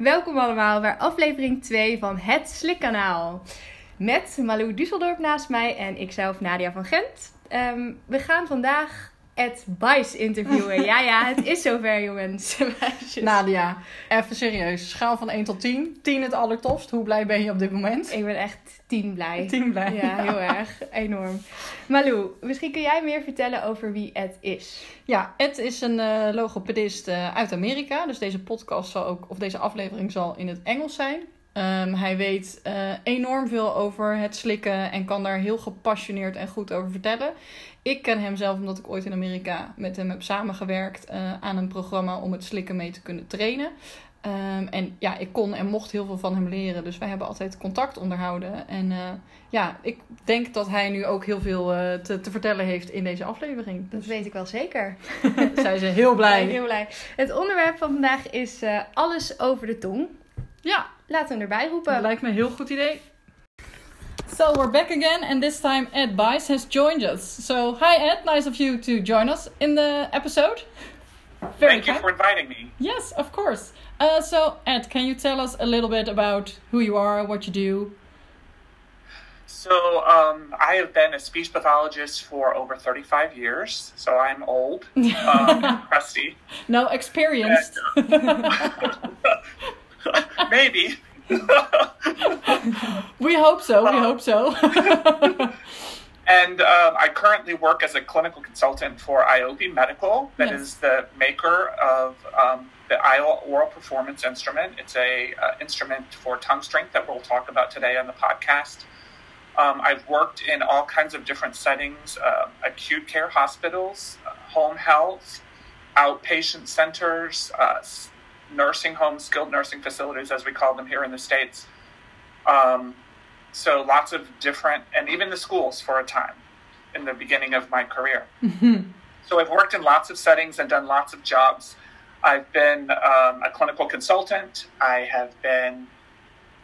Welkom allemaal bij aflevering 2 van Het Slikkanaal. Met Malou Dusseldorp naast mij en ikzelf Nadia van Gent. Um, we gaan vandaag Ed Bice interviewen. ja, ja, het is zover, jongens. Nadia, even serieus. Schaal van 1 tot 10. 10 het allertofst. Hoe blij ben je op dit moment? Ik ben echt 10 blij. 10 blij. Ja, heel erg. Enorm. Malou, misschien kun jij meer vertellen over wie Ed is. Ja, Ed is een uh, logopedist uh, uit Amerika. Dus deze podcast zal ook, of deze aflevering zal in het Engels zijn. Um, hij weet uh, enorm veel over het slikken en kan daar heel gepassioneerd en goed over vertellen. Ik ken hem zelf omdat ik ooit in Amerika met hem heb samengewerkt uh, aan een programma om het slikken mee te kunnen trainen. Um, en ja, ik kon en mocht heel veel van hem leren. Dus wij hebben altijd contact onderhouden. En uh, ja, ik denk dat hij nu ook heel veel uh, te, te, vertellen heeft in deze aflevering. Dat weet ik wel zeker. Zij zijn heel blij. heel blij. Het onderwerp van vandaag is uh, alles over de tong. Ja. Laten we hem erbij roepen. Dat lijkt me een heel goed idee. So we're back again, and this time Ed Bice has joined us. So hi Ed, nice of you to join us in the episode. Very Thank you for inviting me. Yes, of course. Uh, so Ed, can you tell us a little bit about who you are, what you do? So um, I have been a speech pathologist for over 35 years, so I'm old, um, crusty. No, experienced. Maybe. we hope so. We hope so. and um, I currently work as a clinical consultant for IOPI Medical, That yes. is the maker of um, the Iowa oral performance instrument. It's a uh, instrument for tongue strength that we'll talk about today on the podcast. Um, I've worked in all kinds of different settings: uh, acute care hospitals, home health, outpatient centers, uh, nursing homes, skilled nursing facilities, as we call them here in the States. Um, so lots of different, and even the schools for a time in the beginning of my career. Mm-hmm. So I've worked in lots of settings and done lots of jobs. I've been um, a clinical consultant. I have been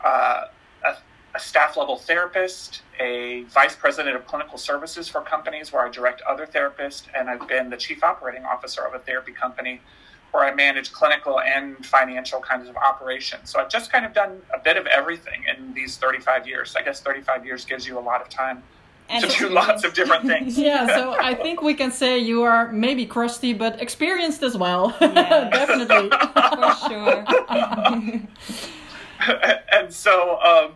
uh, a, a staff level therapist, a vice president of clinical services for companies where I direct other therapists, and I've been the chief operating officer of a therapy company where I manage clinical and financial kinds of operations. So I've just kind of done a bit of everything in these 35 years. I guess 35 years gives you a lot of time and to do lots of different things. yeah, so I think we can say you are maybe crusty, but experienced as well. Yeah. Definitely. For sure. and so, um,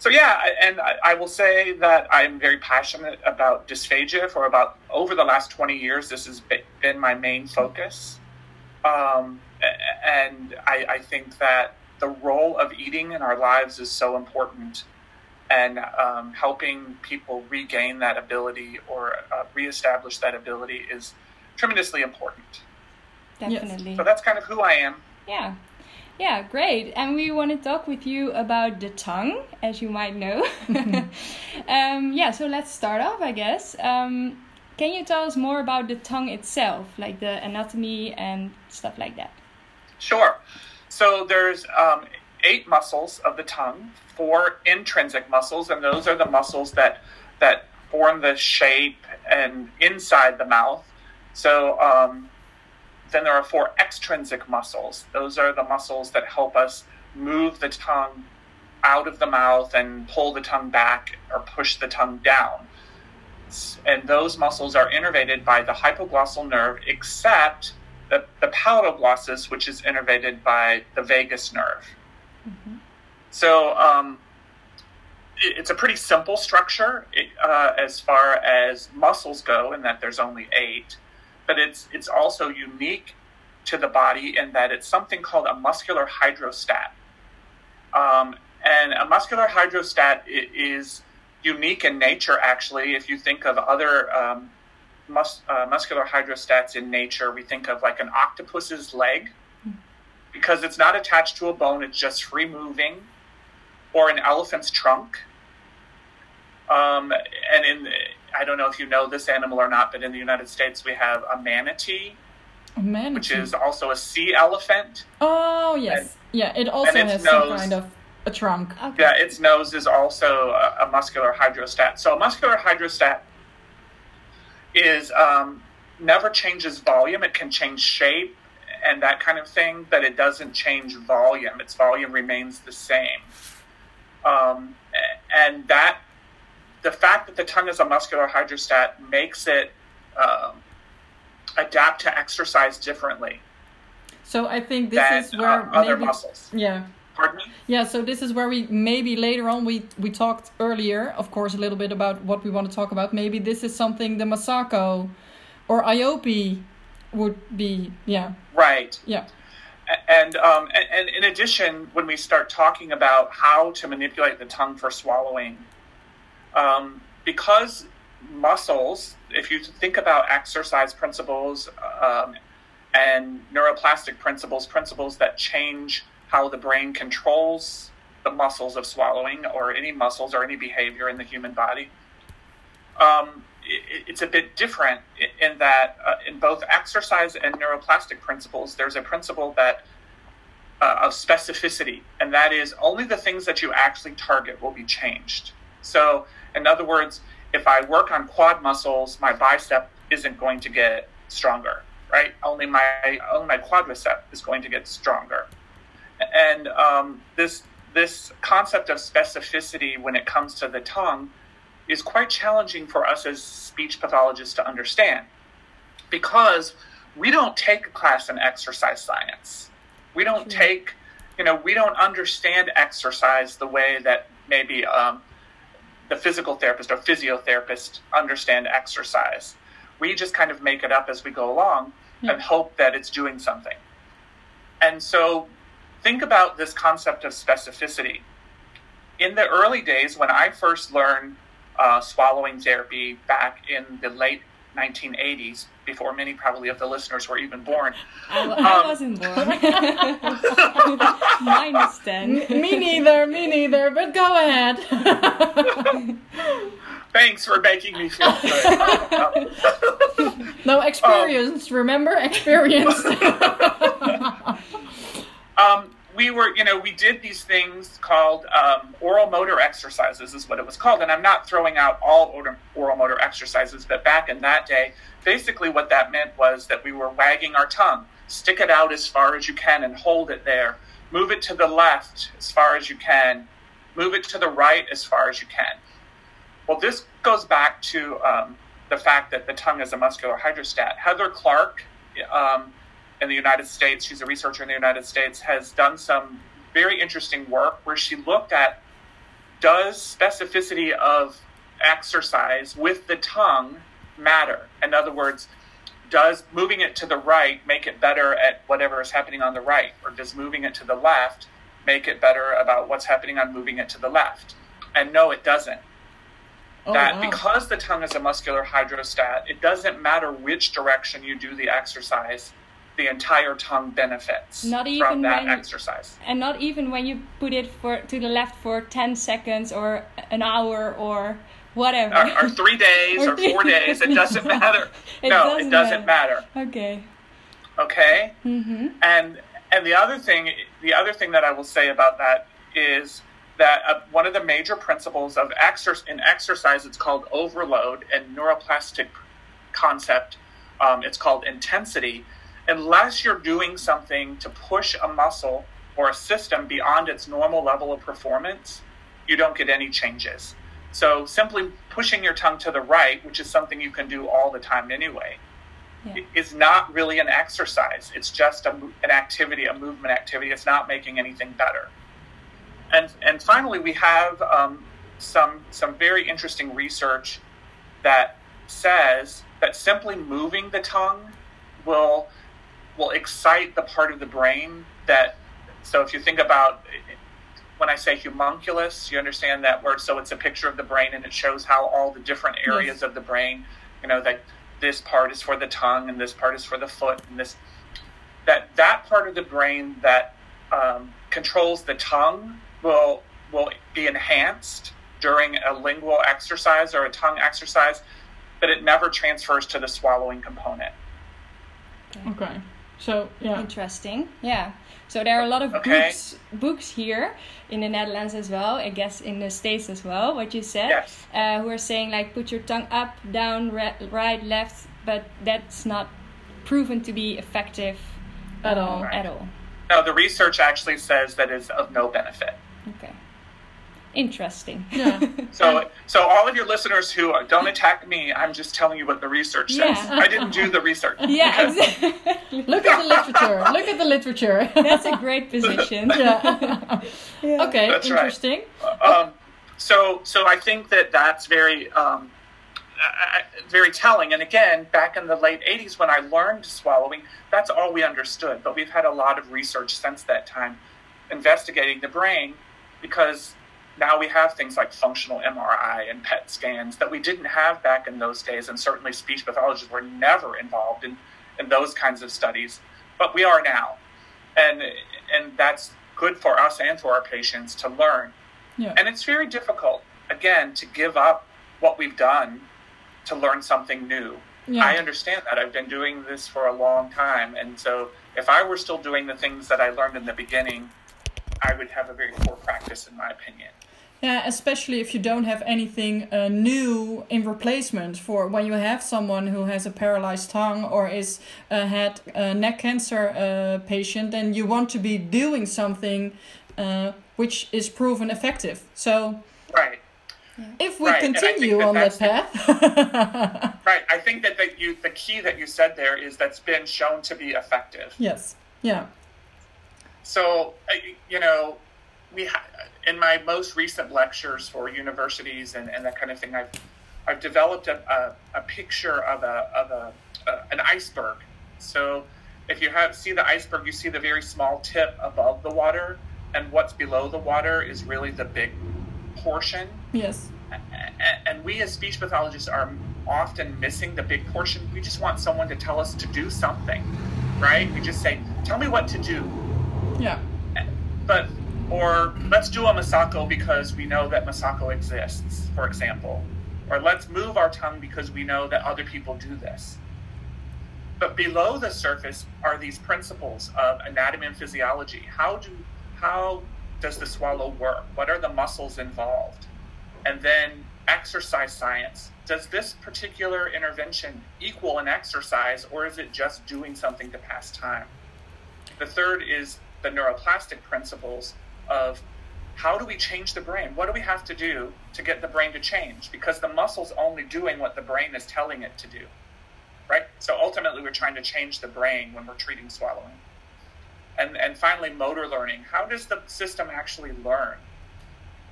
so yeah, and I, I, will say that I'm very passionate about dysphagia for about over the last 20 years. This has been my main focus. Um, and I, I, think that the role of eating in our lives is so important, and um, helping people regain that ability or uh, reestablish that ability is tremendously important. Definitely. Yes. So that's kind of who I am. Yeah. Yeah, great. And we want to talk with you about the tongue, as you might know. um, yeah, so let's start off, I guess. Um, can you tell us more about the tongue itself, like the anatomy and stuff like that? Sure. So there's um, eight muscles of the tongue, four intrinsic muscles, and those are the muscles that that form the shape and inside the mouth. So um, then there are four extrinsic muscles. Those are the muscles that help us move the tongue out of the mouth and pull the tongue back or push the tongue down and those muscles are innervated by the hypoglossal nerve, except the, the palatal which is innervated by the vagus nerve. Mm-hmm. So um, it, it's a pretty simple structure uh, as far as muscles go, in that there's only eight, but it's it's also unique to the body in that it's something called a muscular hydrostat. Um, and a muscular hydrostat is unique in nature, actually. If you think of other um, mus- uh, muscular hydrostats in nature, we think of like an octopus's leg because it's not attached to a bone, it's just free moving, or an elephant's trunk. Um, and in, I don't know if you know this animal or not, but in the United States we have a manatee, a manatee. which is also a sea elephant. Oh yes, and, yeah, it also has nose, some kind of a trunk. Okay. Yeah, its nose is also a, a, muscular hydrostat. So a muscular hydrostat is um, never changes volume. It can change shape and that kind of thing, but it doesn't change volume. Its volume remains the same. Um, and that the fact that the tongue is a muscular hydrostat makes it um, adapt to exercise differently. So I think this than, is where uh, other maybe, muscles. yeah. Pardon me? Yeah, so this is where we maybe later on we we talked earlier, of course, a little bit about what we want to talk about. Maybe this is something the Masako or IOPI would be. Yeah, Right. yeah, And, um, and, and in addition, when we start talking about how to manipulate the tongue for swallowing, um, because muscles, if you think about exercise principles um, and neuroplastic principles, principles that change how the brain controls the muscles of swallowing or any muscles or any behavior in the human body, um, it, it's a bit different in, that uh, in both exercise and neuroplastic principles, there's a principle that uh, of specificity, and that is only the things that you actually target will be changed. So, in other words, if I work on quad muscles, my bicep isn't going to get stronger, right? Only my only my quadricep is going to get stronger, and um, this this concept of specificity when it comes to the tongue is quite challenging for us as speech pathologists to understand because we don't take a class in exercise science. We don't take, you know, we don't understand exercise the way that maybe um, the physical therapist or physiotherapist understand exercise. We just kind of make it up as we go along and hope that it's doing something. And so think about this concept of specificity. In the early days, when I first learned uh, swallowing therapy back in the late 1980s, before many probably of the listeners were even born, I, I Um, wasn't born. Minus 10. me neither, me neither. But go ahead. thanks for making me feel good. no experience, remember experience. Um, we were, you know, we did these things called um, oral motor exercises, is what it was called. And I'm not throwing out all oral, motor exercises, but back in that day, basically what that meant was that we were wagging our tongue. Stick it out as far as you can and hold it there. Move it to the left as far as you can. Move it to the right as far as you can. Well, this goes back to um, the fact that the tongue is a muscular hydrostat. Heather Clark, um, in the United States, she's a researcher in the United States, has done some very interesting work where she looked at does specificity of exercise with the tongue matter? In other words, does moving it to the right make it better at whatever is happening on the right? Or does moving it to the left make it better about what's happening on moving it to the left? And no, it doesn't Oh, that wow. because the tongue is a muscular hydrostat, it doesn't matter which direction you do the exercise, the entire tongue benefits Not even from that when- exercise. And not even when you put it for to the left for 10 seconds or an hour or whatever. Or, or three days Or or four days, it doesn't matter. It no, doesn't it doesn't matter. okay. Okay? Mm-hmm. And and the other thing, the other thing that I will say about that is that uh, one of the major principles of exer- in exercise, it's called overload, and neuroplastic concept, um, it's called intensity. Unless you're doing something to push a muscle or a system beyond its normal level of performance, you don't get any changes. So simply pushing your tongue to the right, which is something you can do all the time anyway, Yeah. is not really an exercise. It's just a, an activity, a movement activity. It's not making anything better. And and finally, we have um, some some very interesting research that says that simply moving the tongue will will excite the part of the brain that. So if you think about when I say homunculus, you understand that word. So it's a picture of the brain, and it shows how all the different areas of the brain, you know, that this part is for the tongue, and this part is for the foot, and this that that part of the brain that um, controls the tongue will will be enhanced during a lingual exercise or a tongue exercise, but it never transfers to the swallowing component. Okay. So yeah. Interesting. Yeah. So there are a lot of Okay. books books here in the Netherlands as well. I guess in the States as well. What you said. Yes. Uh, who are saying like put your tongue up, down, re- right, left, but that's not proven to be effective At all. Right. At all. No, the research actually says that it's of no benefit. Okay. Interesting. Yeah. So, so all of your listeners who don't attack me, I'm just telling you what the research says. Yeah. I didn't do the research. yeah, Because- exactly. Look at the literature. Look at the literature. That's a great position. yeah. Okay, That's right. interesting. um, so so I think that that's very um, I- I- very telling. And again, back in the late '80s when I learned swallowing, that's all we understood. But we've had a lot of research since that time investigating the brain because now we have things like functional MRI and PET scans that we didn't have back in those days, and certainly speech pathologists were never involved in, in those kinds of studies, but we are now, and and that's good for us and for our patients to learn. Yeah. And it's very difficult, again, to give up what we've done to learn something new. Yeah. I understand that. I've been doing this for a long time. And so if I were still doing the things that I learned in the beginning, I would have a very poor practice, in my opinion. Yeah, especially if you don't have anything uh, new in replacement for when you have someone who has a paralyzed tongue or is uh, had a neck cancer uh, patient, then you want to be doing something uh, which is proven effective. So Right. if we Right, and I think continue that on that path, Right. I think that the, you, the key that you said there is that's been shown to be effective. yes, yeah, So, uh, you know, we ha- in my most recent lectures for universities and, and that kind of thing, I've I've developed a, a, a picture of a of a, uh, an iceberg. So, if you have see the iceberg, you see the very small tip above the water, and what's below the water is really the big portion. yes, A- And we as speech pathologists are often missing the big portion. We just want someone to tell us to do something, right? We just say, "Tell me what to do." yeah, but or let's do a masako because we know that masako exists for example. Or let's move our tongue because we know that other people do this. But below the surface are these principles of anatomy and physiology. How do how does the swallow work? What are the muscles involved? And then exercise science. Does this particular intervention equal an exercise or is it just doing something to pass time? The third is the neuroplastic principles of how do we change the brain? What do we have to do to get the brain to change? Because the muscle's only doing what the brain is telling it to do, right? So ultimately, we're trying to change the brain when we're treating swallowing. And, and finally, motor learning. How does the system actually learn?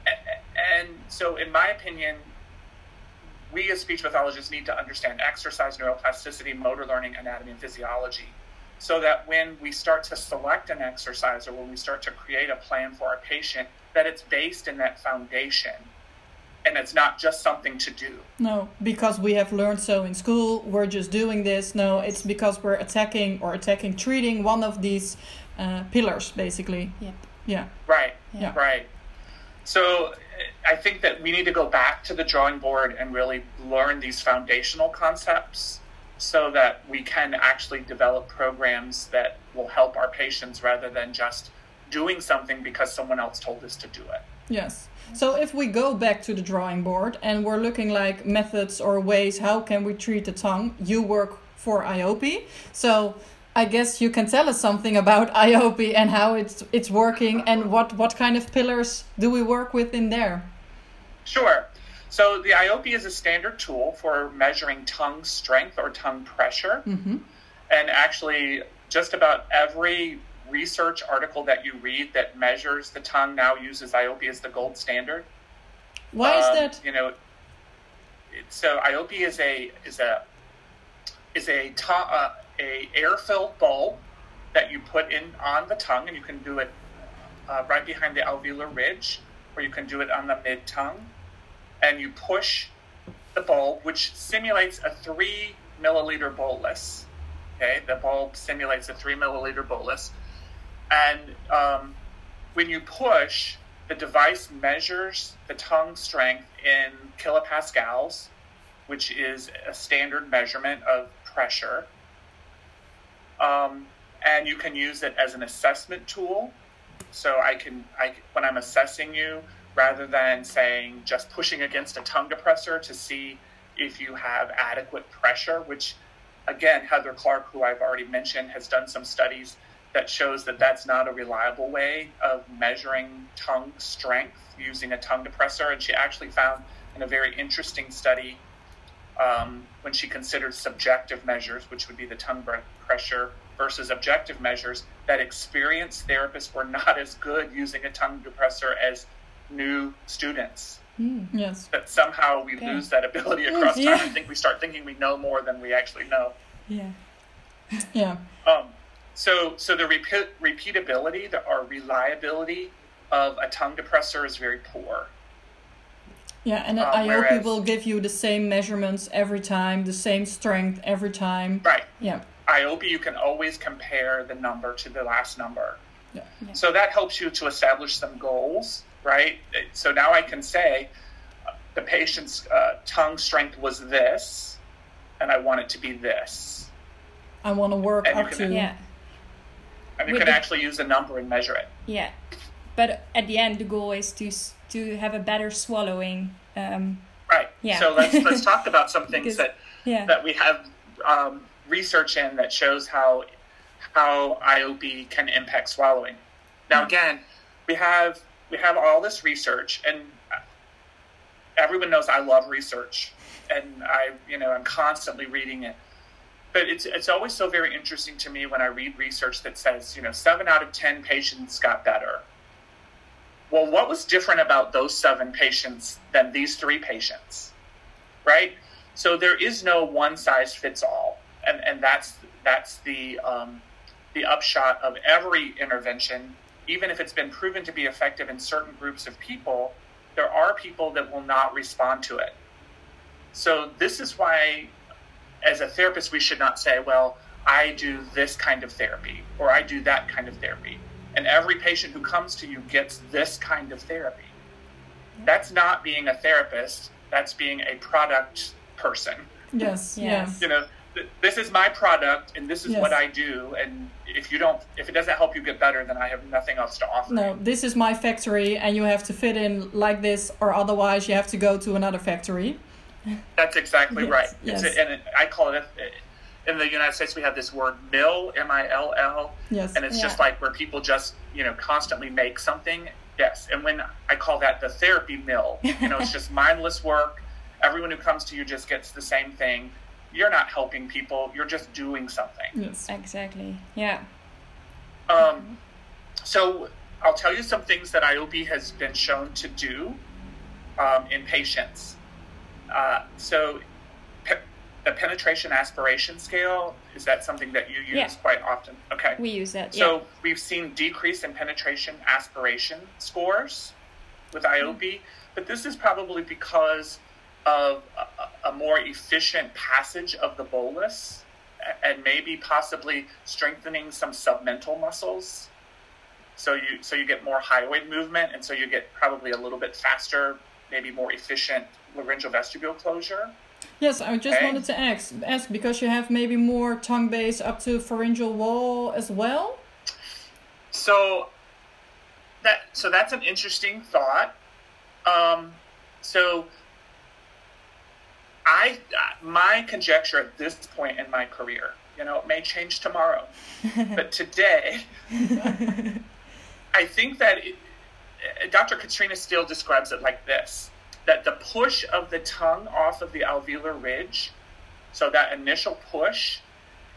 A- And so, in my opinion, we as speech pathologists need to understand exercise, neuroplasticity, motor learning, anatomy, and physiology so that when we start to select an exercise or when we start to create a plan for our patient, that it's based in that foundation and it's not just something to do. no, because we have learned so in school, we're just doing this. No, it's because we're attacking or attacking, treating one of these uh, pillars, basically. Yep. Yeah, Right. Yeah. Right. So I think that we need to go back to the drawing board and really learn these foundational concepts so that we can actually develop programs that will help our patients rather than just doing something because someone else told us to do it. Yes. So if we go back to the drawing board and we're looking like methods or ways how can we treat the tongue, you work for IOPI. So I guess you can tell us something about IOPI and how it's it's working and what what kind of pillars do we work with in there? Sure. So the IOPI is a standard tool for measuring tongue strength or tongue pressure. Mm-hmm. And actually, just about every research article that you read that measures the tongue now uses IOPI as the gold standard. Why is Um, that? You know, so IOPI is a is a is a to, uh, a air filled bowl that you put in on the tongue, and you can do it uh, right behind the alveolar ridge, or you can do it on the mid tongue, and you push the bulb, which simulates a three milliliter bolus. Okay, the bulb simulates a three milliliter bolus, and um, when you push, the device measures the tongue strength in kilopascals, which is a standard measurement of pressure. Um, and you can use it as an assessment tool. So I can, I, when I'm assessing you, rather than saying just pushing against a tongue depressor to see if you have adequate pressure, which again, Heather Clark, who I've already mentioned, has done some studies that shows that that's not a reliable way of measuring tongue strength using a tongue depressor. And she actually found in a very interesting study um, when she considered subjective measures, which would be the tongue pressure versus objective measures, that experienced therapists were not as good using a tongue depressor as new students. Mm, yes. That somehow we okay. lose that ability across yeah. time. I think we start thinking we know more than we actually know. Yeah. yeah. Um, so, so the repeat, repeatability the, or reliability of a tongue depressor is very poor. Yeah, and um, I hope it will give you the same measurements every time, the same strength every time. Right. Yeah. IOPI, you can always compare the number to the last number. Yeah. yeah. So that helps you to establish some goals, right? So now I can say uh, the patient's uh, tongue strength was this, and I want it to be this. I want to work and up can, to. Yeah. And you With can the, actually use a number and measure it. Yeah. But at the end, the goal is to to have a better swallowing. Um, right. Yeah. So let's let's talk about some things because, that yeah. that we have um, research in that shows how how IOPI can impact swallowing. Now, again, we have we have all this research, and everyone knows I love research, and I you know I'm constantly reading it. But it's it's always so very interesting to me when I read research that says you know seven out of ten patients got better. Well, what was different about those seven patients than these three patients, right? So there is no one size fits all and and that's that's the um, the upshot of every intervention. Even if it's been proven to be effective in certain groups of people, there are people that will not respond to it. So this is why, as a therapist, we should not say, "Well, I do this kind of therapy" or "I do that kind of therapy," and every patient who comes to you gets this kind of therapy. That's not being a therapist. That's being a product person. Yes. Yes. You know, this is my product and this is yes. what I do and if you don't if it doesn't help you get better then I have nothing else to offer. No, this is my factory and you have to fit in like this or otherwise you have to go to another factory. That's exactly yes. right. Yes. A, and it, I call it in the United States we have this word mill M I L L yes. and it's yeah. just like where people just, you know, constantly make something. Yes. And when I call that the therapy mill, you know, it's just mindless work. Everyone who comes to you just gets the same thing you're not helping people you're just doing something. Yes. Exactly. Yeah. Um, so i'll tell you some things that IOPI has been shown to do um, in patients. Uh, so pe- the penetration aspiration scale is that something that you use yeah. quite often? Okay. We use that so yeah. we've seen decrease in penetration aspiration scores with IOPI mm-hmm. but this is probably because of a, a more efficient passage of the bolus and maybe possibly strengthening some submental muscles. So you so you get more hyoid movement and so you get probably a little bit faster maybe more efficient laryngeal vestibule closure. Yes i just okay. wanted to ask ask because you have maybe more tongue base up to pharyngeal wall as well? So that so that's an interesting thought. Um, so I my conjecture at this point in my career, you know, it may change tomorrow, but today, I think that it, Dr. Catriona Steele describes it like this: that the push of the tongue off of the alveolar ridge, so that initial push,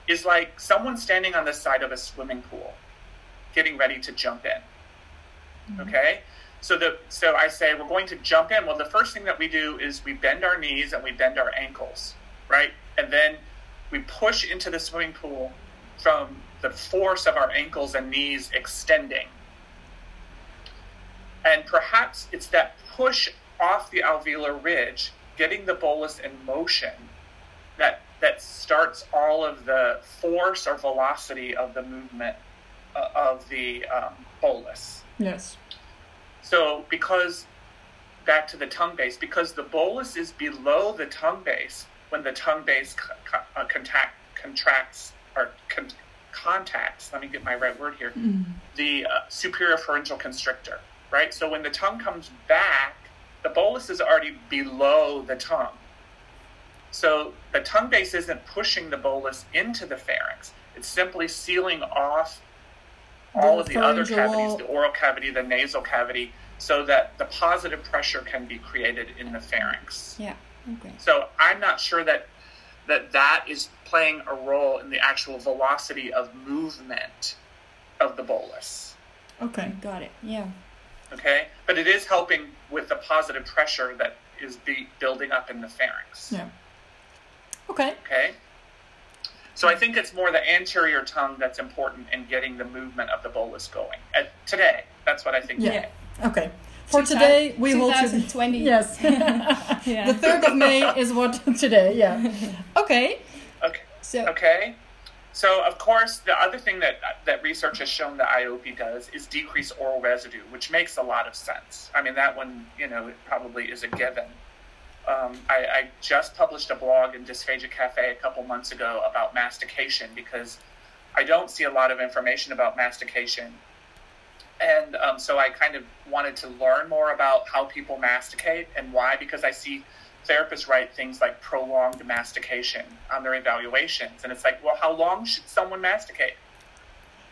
is like someone standing on the side of a swimming pool, getting ready to jump in. Mm-hmm. Okay so the so I say we're going to jump in. Well, the first thing that we do is we bend our knees and we bend our ankles, right? And then we push into the swimming pool from the force of our ankles and knees extending. And perhaps it's that push off the alveolar ridge, getting the bolus in motion, that that starts all of the force or velocity of the movement uh, of the um, bolus. Yes. So because back to the tongue base, because the bolus is below the tongue base when the tongue base uh, contact, contracts or con- contacts. Let me get my right word here. Mm. The uh, superior pharyngeal constrictor, right? So when the tongue comes back, the bolus is already below the tongue. So the tongue base isn't pushing the bolus into the pharynx. It's simply sealing off all The of the other cavities, the oral cavity, the nasal cavity, so that the positive pressure can be created in the pharynx. Yeah. Okay. So I'm not sure that that that is playing a role in the actual velocity of movement of the bolus. Okay. Got it. Yeah. Okay, but it is helping with the positive pressure that is be building up in the pharynx. Yeah. Okay. Okay. So I think it's more the anterior tongue that's important in getting the movement of the bolus going. And today, that's what I think. Yeah. today. Okay. For 2000 today, we hold you. 2020. Yes. Yeah. The third of May is what today. Yeah. Okay. Okay. So Okay. So of course, the other thing that that research has shown that IOPI does is decrease oral residue, which makes a lot of sense. I mean, that one, you know, it probably is a given. Um, I, I just published a blog in Dysphagia Cafe a couple months ago about mastication because I don't see a lot of information about mastication. And um, so I kind of wanted to learn more about how people masticate and why, because I see therapists write things like prolonged mastication on their evaluations. And it's like, well, how long should someone masticate?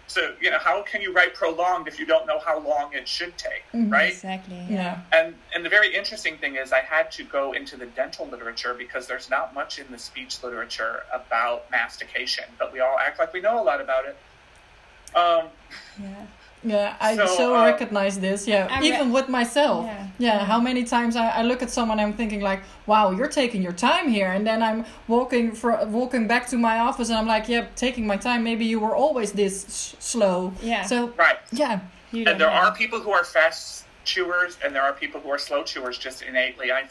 So, you know, how can you write prolonged if you don't know how long it should take, right? exactly. Yeah. And and the very interesting thing is I had to go into the dental literature because there's not much in the speech literature about mastication, but we all act like we know a lot about it. Um, Yeah. Yeah, I So, so, um, recognize this. Yeah, I re- even with myself. Yeah. Yeah, how many times I, I look at someone, I'm thinking like, "Wow, you're taking your time here," and then I'm walking for walking back to my office, and I'm like, "Yeah, taking my time. Maybe you were always this s- slow." Yeah. So right. yeah, You And there know. are people who are fast chewers, and there are people who are slow chewers just innately. I,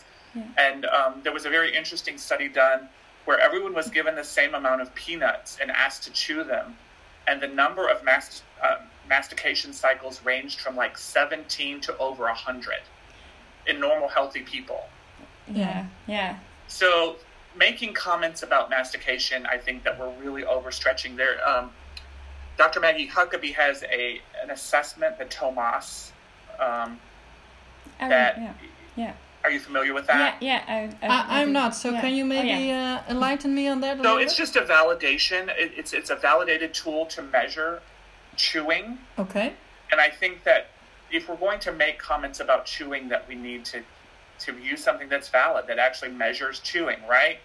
And um, there was a very interesting study done where everyone was given the same amount of peanuts and asked to chew them, and the number of mast- um, mastication cycles ranged from like 17 to over 100 in normal, healthy people. Yeah. Yeah. So making comments about mastication, I think that we're really overstretching there. Um, Dr. Maggie Huckabee has a an assessment, the TOMASS. Um, I re- that yeah. Yeah. are you familiar with that? Yeah. Yeah. I, I, I, I'm do. not. So Yeah. can you Oh, maybe yeah. uh, enlighten me on that? A So it's bit? just a validation. It, it's it's a validated tool to measure chewing, okay. and I think that if we're going to make comments about chewing, that we need to to use something that's valid that actually measures chewing, right?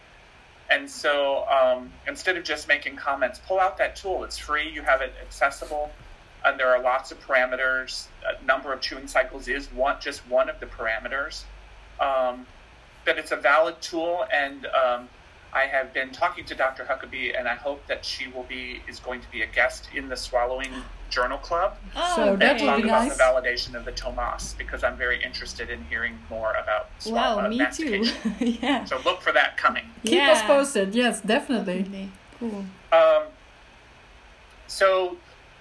And so um, instead of just making comments, pull out that tool. It's free. You have it accessible, and there are lots of parameters. A number of chewing cycles is one just one of the parameters. Um, but it's a valid tool, and um, I have been talking to Dr. Huckabee, and I hope that she will be is going to be a guest in the Swallowing Journal Club Oh, So that and would talk about nice. the validation of the TOMASS because I'm very interested in hearing more about swallow, Wow, uh, me too. yeah. So look for that coming. Keep yeah. us posted. Yes, definitely. Definitely. Cool. Um, so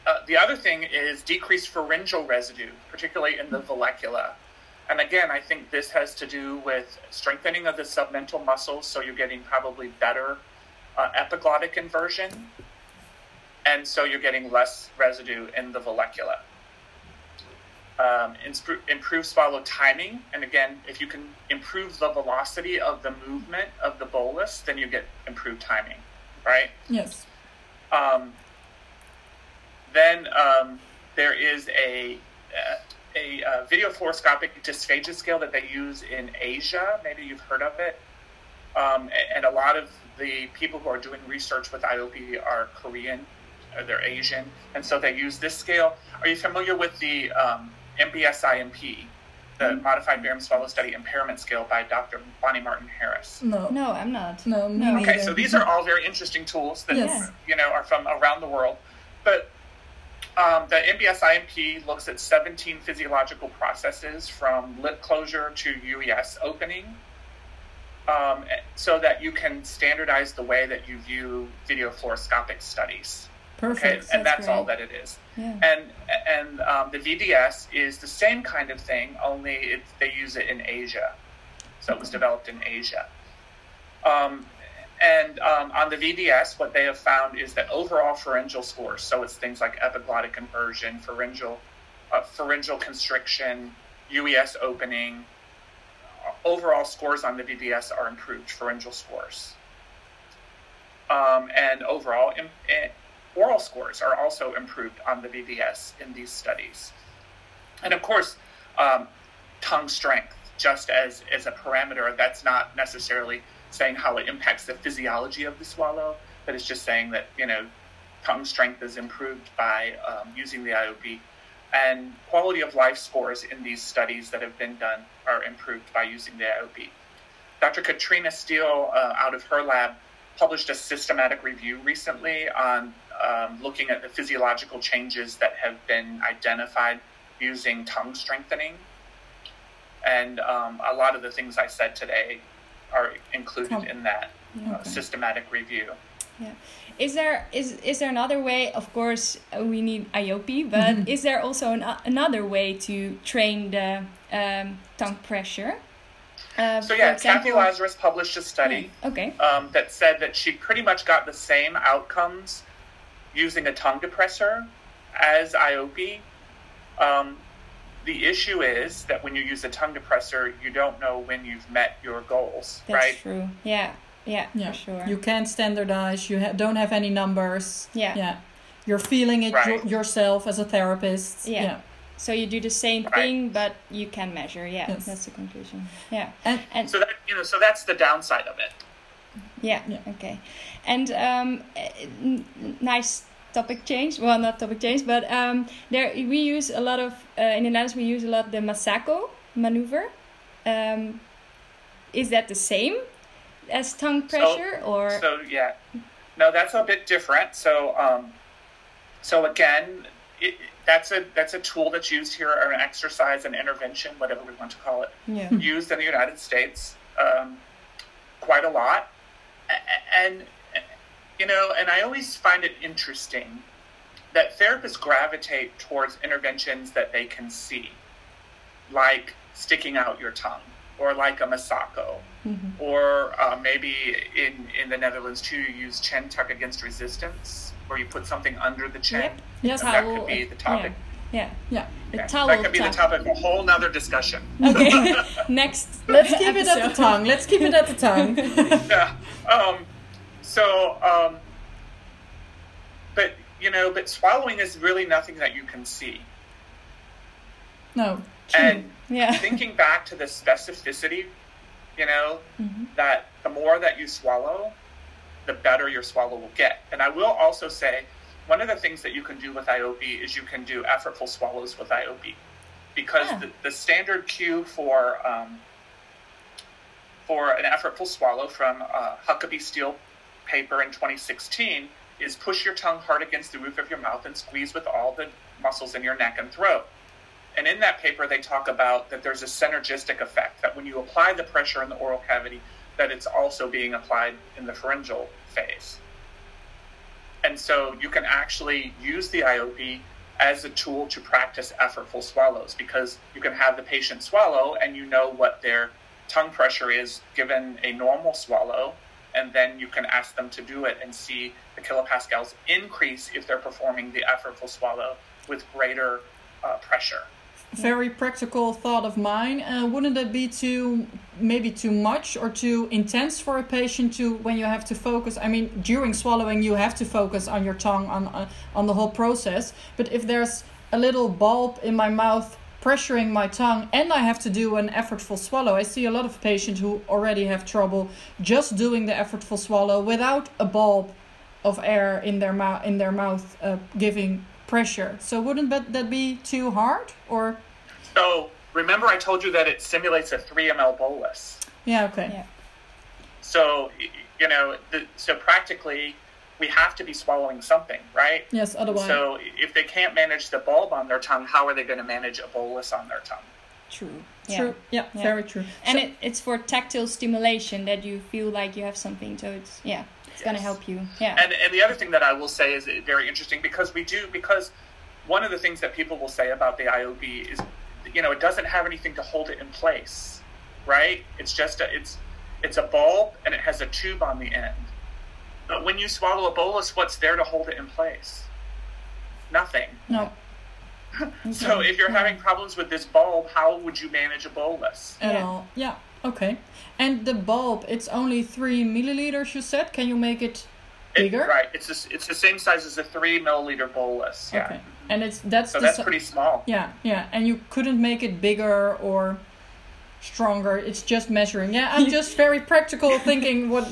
uh, the other thing is decreased pharyngeal residue, particularly in the vallecula. And again, I think this has to do with strengthening of the submental muscles, so you're getting probably better uh, epiglottic inversion, and so you're getting less residue in the vallecula. Um, impro- improve swallow timing, and again, if you can improve the velocity of the movement of the bolus, then you get improved timing, right? Yes. Um, then um, there is a uh, a uh, video fluoroscopic dysphagia scale that they use in Asia. Maybe you've heard of it. Um, a- and a lot of the people who are doing research with IOPI are Korean, or they're Asian, and so they use this scale. Are you familiar with the um, MBS-IMP, the Modified Barium Swallow Study Impairment Scale by Dr. Bonnie Martin Harris? No. No, I'm not. No. No. neither. Okay, so these are all very interesting tools that Yes. you know are from around the world. But um, the MBS-IMP looks at 17 physiological processes from lip closure to UES opening, um, so that you can standardize the way that you view video fluoroscopic studies. Okay, Perfect. and That's that's all that it is. Yeah. And and um, the VDS is the same kind of thing, only it, they use it in Asia. So it was developed in Asia. Um, and um, on the VDS, what they have found is that overall pharyngeal scores, so it's things like epiglottic inversion, pharyngeal, uh, pharyngeal constriction, UES opening, uh, overall scores on the VDS are improved, pharyngeal scores. Um, and overall, im- eh, oral scores are also improved on the VDS in these studies. And of course, um, tongue strength, just as, as a parameter, that's not necessarily saying how it impacts the physiology of the swallow, but it's just saying that, you know, tongue strength is improved by um, using the IOPI. And quality of life scores in these studies that have been done are improved by using the IOPI. Dr. Catriona Steele, uh, out of her lab, published a systematic review recently on um, looking at the physiological changes that have been identified using tongue strengthening. And um, a lot of the things I said today are included in that uh, systematic review. Yeah. Is there is is there another way? Of course, uh, we need IOPI, but mm -hmm. is there also an, another way to train the um, tongue pressure? Uh, so yeah, example, Cathy Lazarus published a study oh, okay. um, that said that she pretty much got the same outcomes using a tongue depressor as IOPI. Um, the issue is that when you use a tongue depressor, you don't know when you've met your goals, right? That's right? true. Yeah. Yeah, yeah, for sure. You can't standardize. You ha- don't have any numbers. Yeah. Yeah. You're feeling it right. yourself as a therapist. Yeah. yeah. So you do the same right. thing, but you can measure. Yeah, yes. that's the conclusion. Yeah. And, and so that you know, so that's the downside of it. Yeah. yeah. Okay. And um, nice topic change. Well, not topic change, but um, there we use a lot of uh, in the Netherlands we use a lot the Masako maneuver. Um, is that the same as tongue pressure, so, or so? Yeah. No, that's a bit different. So, um, so again, it, that's a that's a tool that's used here, or an exercise, an intervention, whatever we want to call it, yeah. used in the United States um, quite a lot, and you know, and I always find it interesting that therapists gravitate towards interventions that they can see, like sticking out your tongue, or like a masako, mm-hmm. or uh, maybe in in the Netherlands too, you use chin tuck against resistance where you put something under the chin. Yep. Yes, that could be the topic. Yeah. Yeah. yeah. That could be the topic of a whole nother discussion. Okay. Next. Let's keep episode. it at the tongue. Let's keep it at the tongue. yeah. Um, so, um, but you know, but swallowing is really nothing that you can see. No. And yeah. thinking back to the specificity, you know, mm-hmm. that the more that you swallow, the better your swallow will get. And I will also say, one of the things that you can do with IOPI is you can do effortful swallows with IOPI, because yeah. the, the, standard cue for um, for an effortful swallow from uh, Huckabee Steele paper in 2016 is push your tongue hard against the roof of your mouth and squeeze with all the muscles in your neck and throat. And in that paper, they talk about that there's a synergistic effect, that when you apply the pressure in the oral cavity, that it's also being applied in the pharyngeal phase. And so you can actually use the IOPI as a tool to practice effortful swallows because you can have the patient swallow and you know what their tongue pressure is given a normal swallow. And then you can ask them to do it and see the kilopascals increase if they're performing the effortful swallow with greater uh, pressure very practical thought of mine. Uh, wouldn't it be too maybe too much or too intense for a patient to when you have to focus? I mean, during swallowing, you have to focus on your tongue on uh, on the whole process. But if there's a little bulb in my mouth pressuring my tongue and I have to do an effortful swallow. I see a lot of patients who already have trouble just doing the effortful swallow without a bulb of air in their mouth in their mouth uh, giving pressure. So wouldn't that, that be too hard or? So remember I told you that it simulates a 3 ml bolus. Yeah, okay. Yeah. So, you know, the, so practically we have to be swallowing something, right? Yes, otherwise. So if they can't manage the bulb on their tongue, how are they going to manage a bolus on their tongue? True. Yeah. True. Yeah, yeah. very true. And so, it, it's for tactile stimulation that you feel like you have something. So it's yeah, it's yes. going to help you. Yeah. And and the other thing that I will say is very interesting because we do because one of the things that people will say about the IOPI is you know, it doesn't have anything to hold it in place, right? It's just a, it's it's a bulb and it has a tube on the end. But when you swallow a bolus, what's there to hold it in place? Nothing. No. so if you're having problems with this bulb, how would you manage a bolus? At yeah. all. Yeah. Okay. And the bulb, it's only three milliliters. You said. Can you make it It- bigger. right. It's the, it's the same size as a three milliliter bolus. Yeah. Okay, and it's that's So the that's pretty small. Yeah, yeah, and you couldn't make it bigger or stronger. It's just measuring. Yeah, I'm just very practical, thinking what.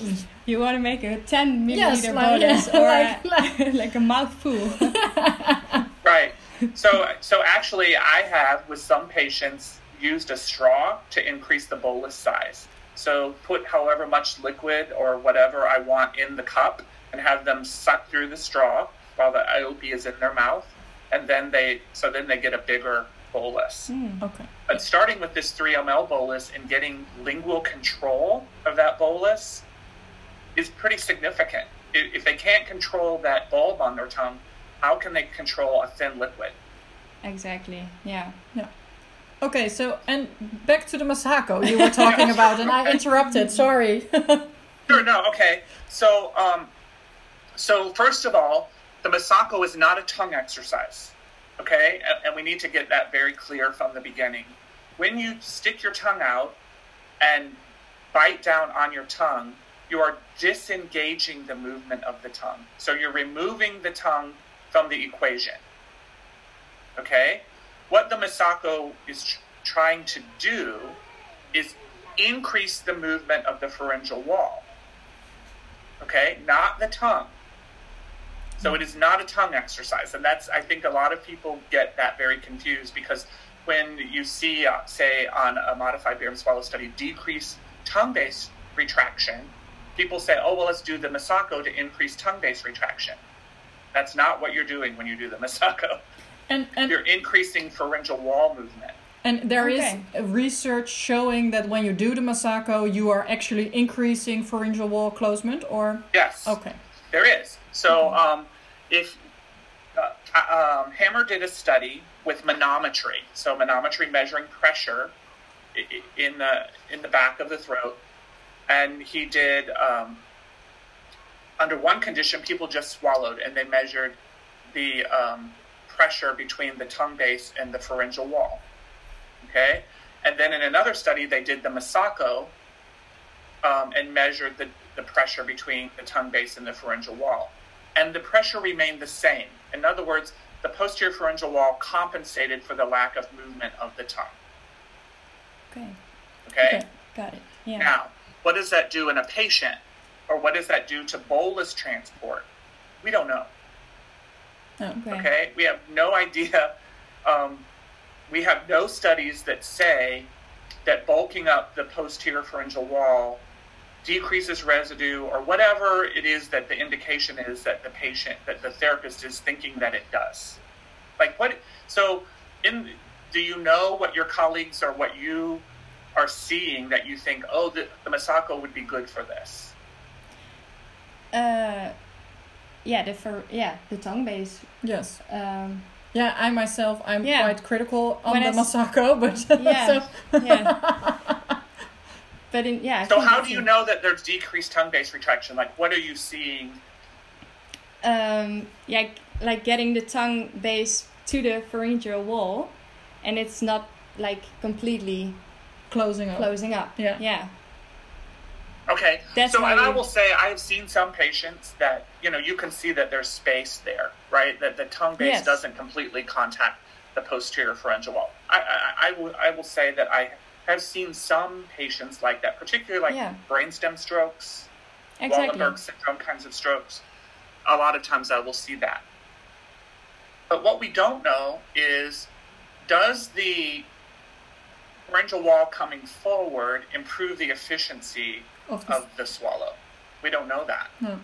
You want to make a 10 milliliter Yes, like- bolus yeah, or like- a, like a mouthful. Right. So so actually, I have with some patients used a straw to increase the bolus size. So put however much liquid or whatever I want in the cup and have them suck through the straw while the IOP is in their mouth, and then they so then they get a bigger bolus. Okay. But starting with this 3 ml bolus and getting lingual control of that bolus is pretty significant. If they can't control that bulb on their tongue, how can they control a thin liquid? exactly. Yeah. Okay, so and back to the Masako you were talking about, and I interrupted. Sorry. Sure, no, okay. So, um, so first of all, the Masako is not a tongue exercise, okay? And, and we need to get that very clear from the beginning. When you stick your tongue out and bite down on your tongue, you are disengaging the movement of the tongue. So you're removing the tongue from the equation, okay? What the Masako is tr- trying to do is increase the movement of the pharyngeal wall okay not the tongue so it is not a tongue exercise and that's i think a lot of people get that very confused because when you see uh, say on a modified barium swallow study decrease tongue-based retraction people say oh well let's do the masako to increase tongue-based retraction that's not what you're doing when you do the masako and and you're increasing pharyngeal wall movement and there is Okay. research showing that when you do the Masako, you are actually increasing pharyngeal wall closement, or yes okay. There is. So, um, if uh, um, Hammer did a study with manometry, so manometry measuring pressure in the in the back of the throat, and he did um, under one condition, people just swallowed and they measured the um, pressure between the tongue base and the pharyngeal wall. Okay, and then in another study, they did the Masako um, and measured the, the pressure between the tongue base and the pharyngeal wall. And the pressure remained the same. In other words, the posterior pharyngeal wall compensated for the lack of movement of the tongue. Okay. Okay? Okay. Got it. Yeah. Now, what does that do in a patient? Or what does that do to bolus transport? We don't know. Okay. Okay? We have no idea. Um, we have no studies that say that bulking up the posterior pharyngeal wall decreases residue or whatever it is that the indication is that the patient, that the therapist is thinking that it does. Like what? So, in do you know what your colleagues or what you are seeing that you think, oh, the, the Masako would be good for this? Uh, yeah, the for yeah the tongue base. Yes. Um, Yeah, I myself, I'm Yeah. quite critical on When the I s- Masako, but Yeah. so- yeah. but in yeah. I So, how do you know that there's decreased tongue base retraction? Like, what are you seeing? um, yeah, like getting the tongue base to the pharyngeal wall, and it's not like completely closing up. closing up. Yeah. Yeah. Okay. That's so, and I will say, I have seen some patients that you know you can see that there's space there, right? That the tongue base Yes. doesn't completely contact the posterior pharyngeal wall. I, I, I will, I will say that I have seen some patients like that, particularly like Yeah. brainstem strokes, Exactly. Wallenberg syndrome kinds of strokes. A lot of times, I will see that. But what we don't know is, does the pharyngeal wall coming forward improve the efficiency Of the- of the swallow. We don't know that. no.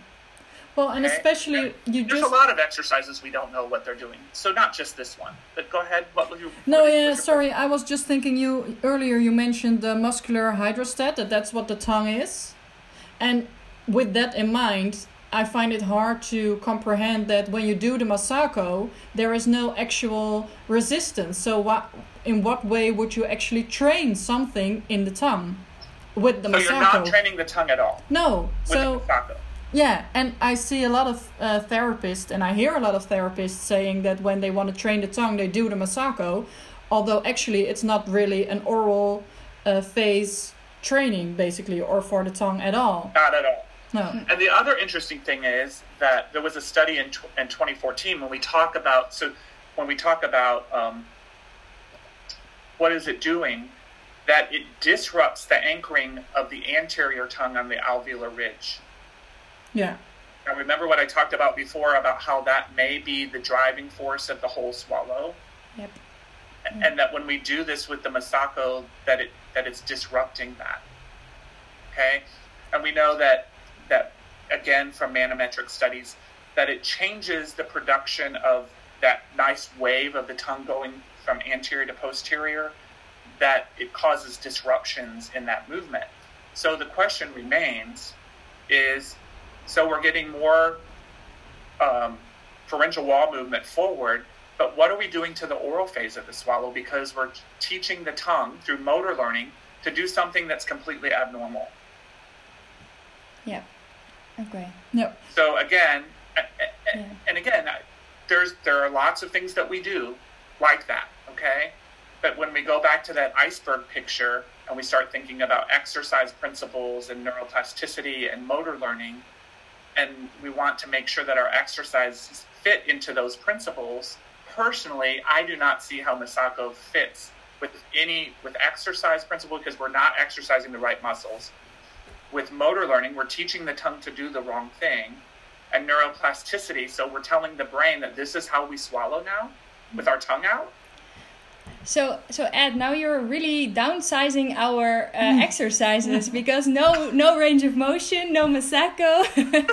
Well, and Okay. especially you There's just a lot of exercises we don't know what they're doing. So not just this one. But go ahead. What would you? No, yeah, your- sorry. I was just thinking you earlier. You mentioned the muscular hydrostat. That that's what the tongue is, and with that in mind, I find it hard to comprehend that when you do the masako, there is no actual resistance. So what? In what way would you actually train something in the tongue with the So masako? you're not training the tongue at all no. with So the Masako. Yeah, and I see a lot of uh, therapists, and I hear a lot of therapists saying that when they want to train the tongue, they do the masako, although actually it's not really an oral uh, phase training, basically, or for the tongue at all. Not at all. No. And the other interesting thing is that there was a study in, tw- in 2014 when we talk about so when we talk about um, what is it doing, that it disrupts the anchoring of the anterior tongue on the alveolar ridge. Yeah. Now, remember what I talked about before about how that may be the driving force of the whole swallow, Yep. and that when we do this with the Masako, that it that it's disrupting that. Okay, and we know that that again from manometric studies that it changes the production of that nice wave of the tongue going from anterior to posterior, that it causes disruptions in that movement. So the question remains is so we're getting more um, pharyngeal wall movement forward, but what are we doing to the oral phase of the swallow? Because we're teaching the tongue through motor learning to do something that's completely abnormal. Yeah. Okay. Yep. So again, Yeah. and again, there's there are lots of things that we do like that. Okay, but when we go back to that iceberg picture and we start thinking about exercise principles and neuroplasticity and motor learning, and we want to make sure that our exercises fit into those principles. Personally, I do not see how Masako fits with any with exercise principle because we're not exercising the right muscles. With motor learning, we're teaching the tongue to do the wrong thing and neuroplasticity. So we're telling the brain that this is how we swallow now with our tongue out. So, so Ed, now you're really downsizing our uh, exercises because no, no range of motion, no Masako.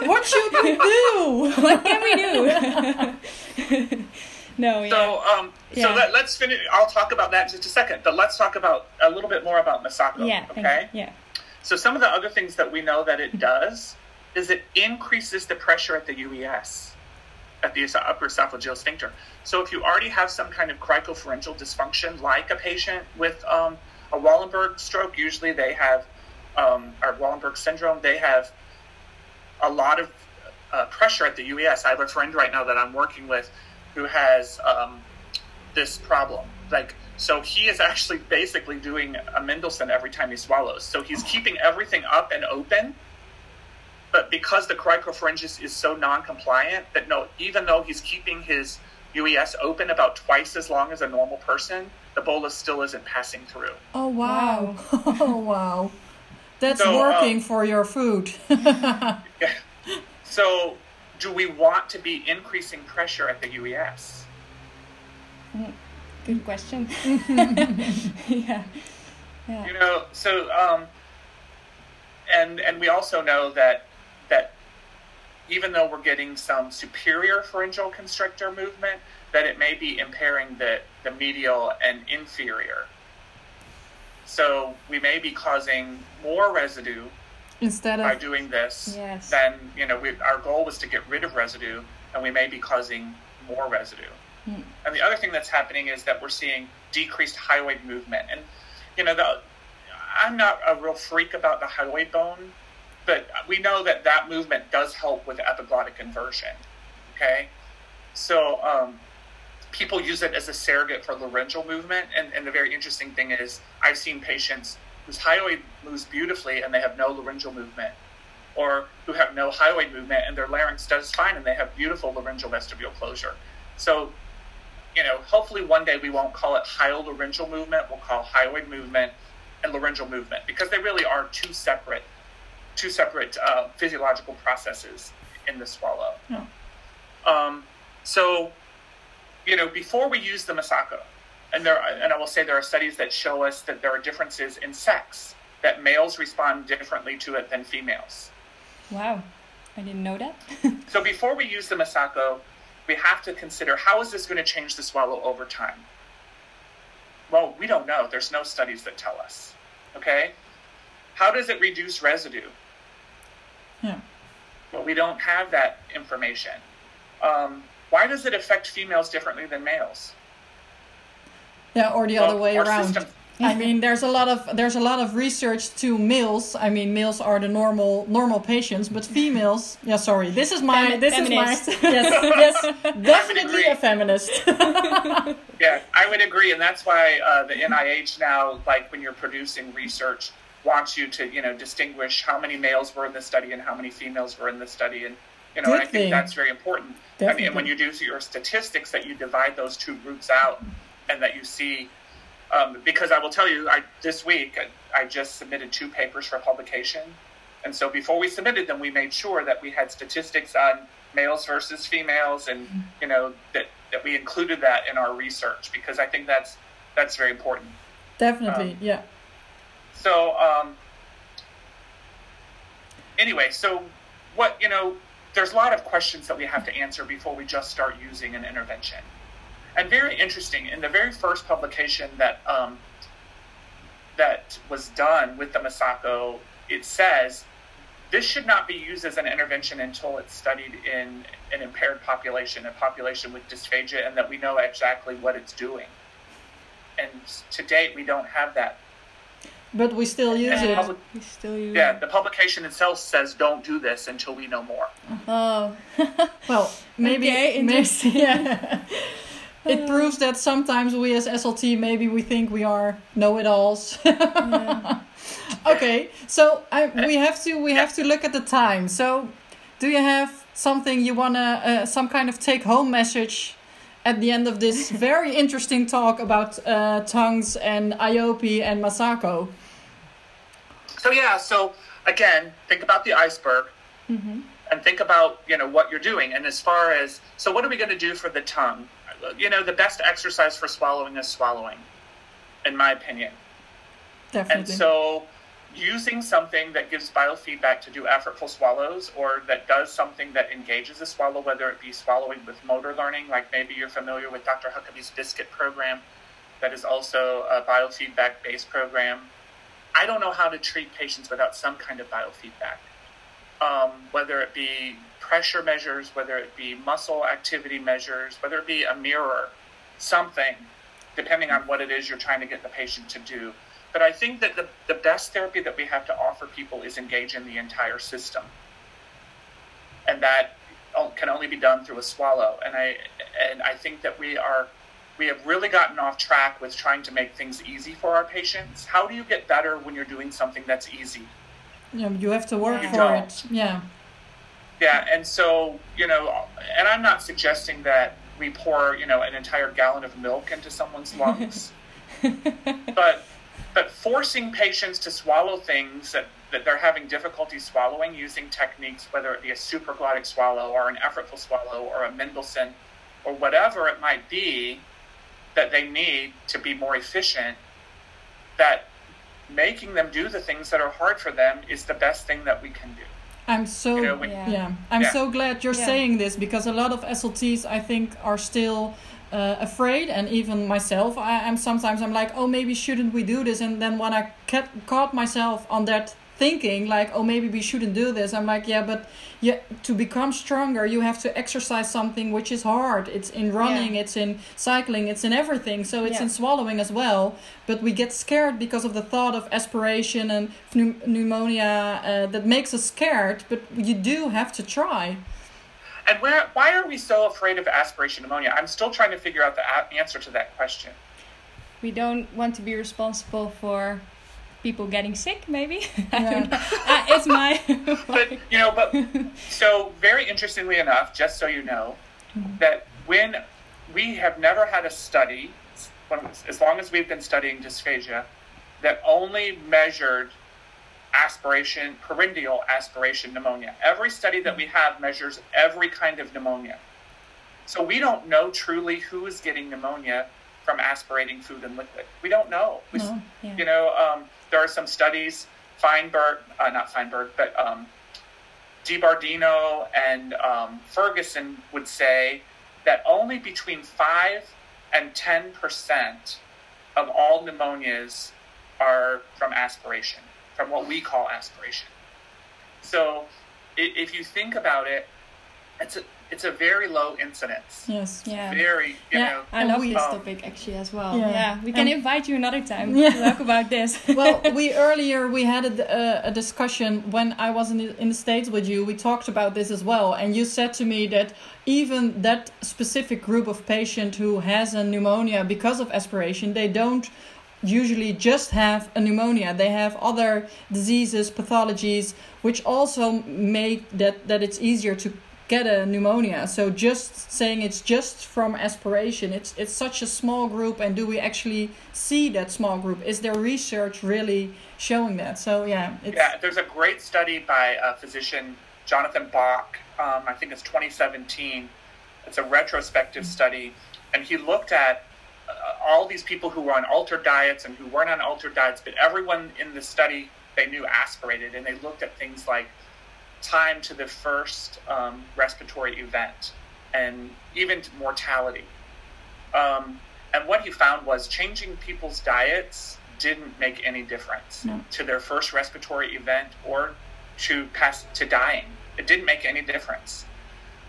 What should we do? what can we do? no, yeah. So, um, Yeah. so let, let's finish. I'll talk about that in just a second. But let's talk about a little bit more about Masako. yeah, okay. Yeah. So some of the other things that we know that it does is it increases the pressure at the UES, at the upper esophageal sphincter. So if you already have some kind of cricopharyngeal dysfunction, like a patient with um, a Wallenberg stroke, usually they have, um, or Wallenberg syndrome, they have a lot of uh, pressure at the UES. I have a friend right now that I'm working with who has um, this problem. Like, so he is actually basically doing a Mendelsohn every time he swallows. So he's keeping everything up and open. But because the cricopharyngeus is so non-compliant that no, even though he's keeping his UES open about twice as long as a normal person, the bolus still isn't passing through. Oh wow. Oh wow. That's So, working um, for your food. So, do we want to be increasing pressure at the UES? Good question. yeah. Yeah. You know, so um, and and we also know that that even though we're getting some superior pharyngeal constrictor movement, that it may be impairing the the medial and inferior. So we may be causing more residue Instead of, by doing this Yes. than you know. We, our goal was to get rid of residue, and we may be causing more residue. Hmm. And the other thing that's happening is that we're seeing decreased hyoid movement. And, you know, the, I'm not a real freak about the hyoid bone, but we know that that movement does help with epiglottic inversion. Okay? So, um, people use it as a surrogate for laryngeal movement. And, and the very interesting thing is, I've seen patients whose hyoid moves beautifully and they have no laryngeal movement, or who have no hyoid movement and their larynx does fine and they have beautiful laryngeal vestibule closure. So, you know, hopefully one day we won't call it hyolaryngeal movement. We'll call hyoid movement and laryngeal movement because they really are two separate, two separate uh, physiological processes in the swallow. Yeah. Um, so, you know, before we use the Masako, and there, and I will say there are studies that show us that there are differences in sex that males respond differently to it than females. Wow. I didn't know that. So before we use the Masako, we have to consider how is this going to change the swallow over time? Well, we don't know. There's no studies that tell us. Okay? How does it reduce residue? Yeah. Well, we don't have that information. Um, why does it affect females differently than males? yeah, or the Well, other way around. system- I mean, there's a lot of there's a lot of research to males. I mean, males are the normal normal patients, but females. Yeah, sorry. This is my Femi- this feminist. is my yes yes definitely agree. a feminist. Yeah, I would agree, and that's why uh, the NIH now, like when you're producing research, wants you to you know distinguish how many males were in the study and how many females were in the study, and you know, and I think that's very important. I mean, when you do your statistics, that you divide those two groups out, and that you see. Um, because I will tell you, I this week I, I just submitted two papers for publication, and so before we submitted them, we made sure that we had statistics on males versus females, and you know that that we included that in our research because I think that's that's very important. Definitely, Um, yeah. So, um, anyway, so what, you know, there's a lot of questions that we have to answer before we just start using an intervention. And very interesting, in the very first publication that, um, that was done with the Masako, it says this should not be used as an intervention until it's studied in an impaired population, a population with dysphagia, and that we know exactly what it's doing. And to date, we don't have that But we still use And it. public- We still use yeah, the publication itself says don't do this until we know more. Oh. Well, maybe, Okay, maybe yeah. it proves that sometimes we as SLT maybe we think we are know-it-alls. okay, so I, we have to we have to look at the time. So, do you have something you wanna uh, some kind of take-home message at the end of this very interesting talk about uh, tongues and IOP and Masako? So yeah, so again, think about the iceberg and think about you know what you're doing. And as far as so, what are we going to do for the tongue? You know, the best exercise for swallowing is swallowing, in my opinion. Definitely. And so, using something that gives biofeedback to do effortful swallows or that does something that engages the swallow, whether it be swallowing with motor learning, like maybe you're familiar with Dr. Huckabee's BiSSkit program, that is also a biofeedback based program. I don't know how to treat patients without some kind of biofeedback, um, whether it be pressure measures, whether it be muscle activity measures, whether it be a mirror, something, depending on what it is you're trying to get the patient to do. But I think that the, the best therapy that we have to offer people is engage in the entire system. And that can only be done through a swallow. And I and I think that we are we have really gotten off track with trying to make things easy for our patients. How do you get better when you're doing something that's easy? yeah, you have to work Yeah. for Don't. it. Yeah. Yeah, and so, you know, and I'm not suggesting that we pour, you know, an entire gallon of milk into someone's lungs. but forcing patients to swallow things that, that they're having difficulty swallowing using techniques, whether it be a supraglottic swallow or an effortful swallow or a Mendelsohn or whatever it might be that they need to be more efficient, that making them do the things that are hard for them is the best thing that we can do. I'm so You know, when- yeah. Yeah. I'm Yeah. so glad you're Yeah. saying this because a lot of SLTs I think are still uh, afraid, and even myself, I, I'm sometimes I'm like, oh, maybe shouldn't we do this? And then when I ca- caught myself on that thinking, like, oh, maybe we shouldn't do this, I'm like, yeah, but yeah, to become stronger, you have to exercise something which is hard. It's in running, Yeah. it's in cycling, it's in everything. So it's Yeah. in swallowing as well. But we get scared because of the thought of aspiration and pneum- pneumonia uh, that makes us scared. But you do have to try. And where, why are we so afraid of aspiration pneumonia? I'm still trying to figure out the a- answer to that question. we don't want to be responsible for people getting sick maybe I Yeah. don't know. Uh, it's my But you know, but so very interestingly enough, just so you know, that when we have never had a study, when, as long as we've been studying dysphagia, that only measured aspiration, pharyngeal aspiration pneumonia. Every study that we have measures every kind of pneumonia. So we don't know truly who is getting pneumonia from aspirating food and liquid. We don't know. We, No. yeah. You know, um, there are some studies, Feinberg, uh, not Feinberg, but um, DiBardino and um, Ferguson would say that only between 5 and 10% of all pneumonias are from aspiration, from what we call aspiration. So if you think about it, it's a, it's a very low incidence. Yes. yeah Very, you Yeah. know. I love we- this Um, topic actually as well. Yeah. Yeah, we can And- invite you another time Yeah. to talk about this. well, we earlier we had a, a, a discussion when I was in the, in the states with you. We talked about this as well, and you said to me that even that specific group of patient who has a pneumonia because of aspiration, they don't usually just have a pneumonia. They have other diseases, pathologies, which also make that, that it's easier to get a pneumonia. So just saying it's just from aspiration, it's it's such a small group and do we actually see that small group? Is there research really showing that? So yeah, Yeah, there's a great study by a physician, Jonathan Bock. Um, I think it's 2017. It's a retrospective study, and he looked at all these people who were on altered diets and who weren't on altered diets, but everyone in the study they knew aspirated, and they looked at things like time to the first um, respiratory event and even mortality. Um, and what he found was changing people's diets didn't make any difference No. to their first respiratory event or to pass to dying. It didn't make any difference.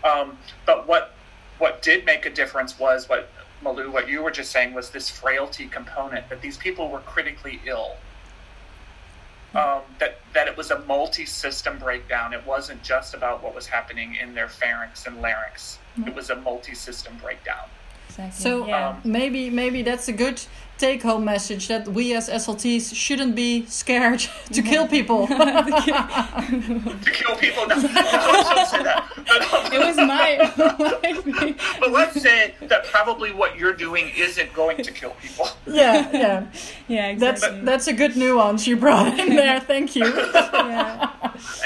Um, but what what did make a difference was what Malou, what you were just saying was this frailty component that these people were critically ill. Um, that that it was a multi-system breakdown. It wasn't just about what was happening in their pharynx and larynx. It was a multi-system breakdown. Exactly. So yeah. um, maybe maybe that's a good take home message that we as SLTs shouldn't be scared to kill people. To kill people, no, no don't say that. Um, it was my. but let's say that probably what you're doing isn't going to kill people. yeah, yeah. yeah, That's exactly. that's a good nuance you brought in there. Thank you. yeah.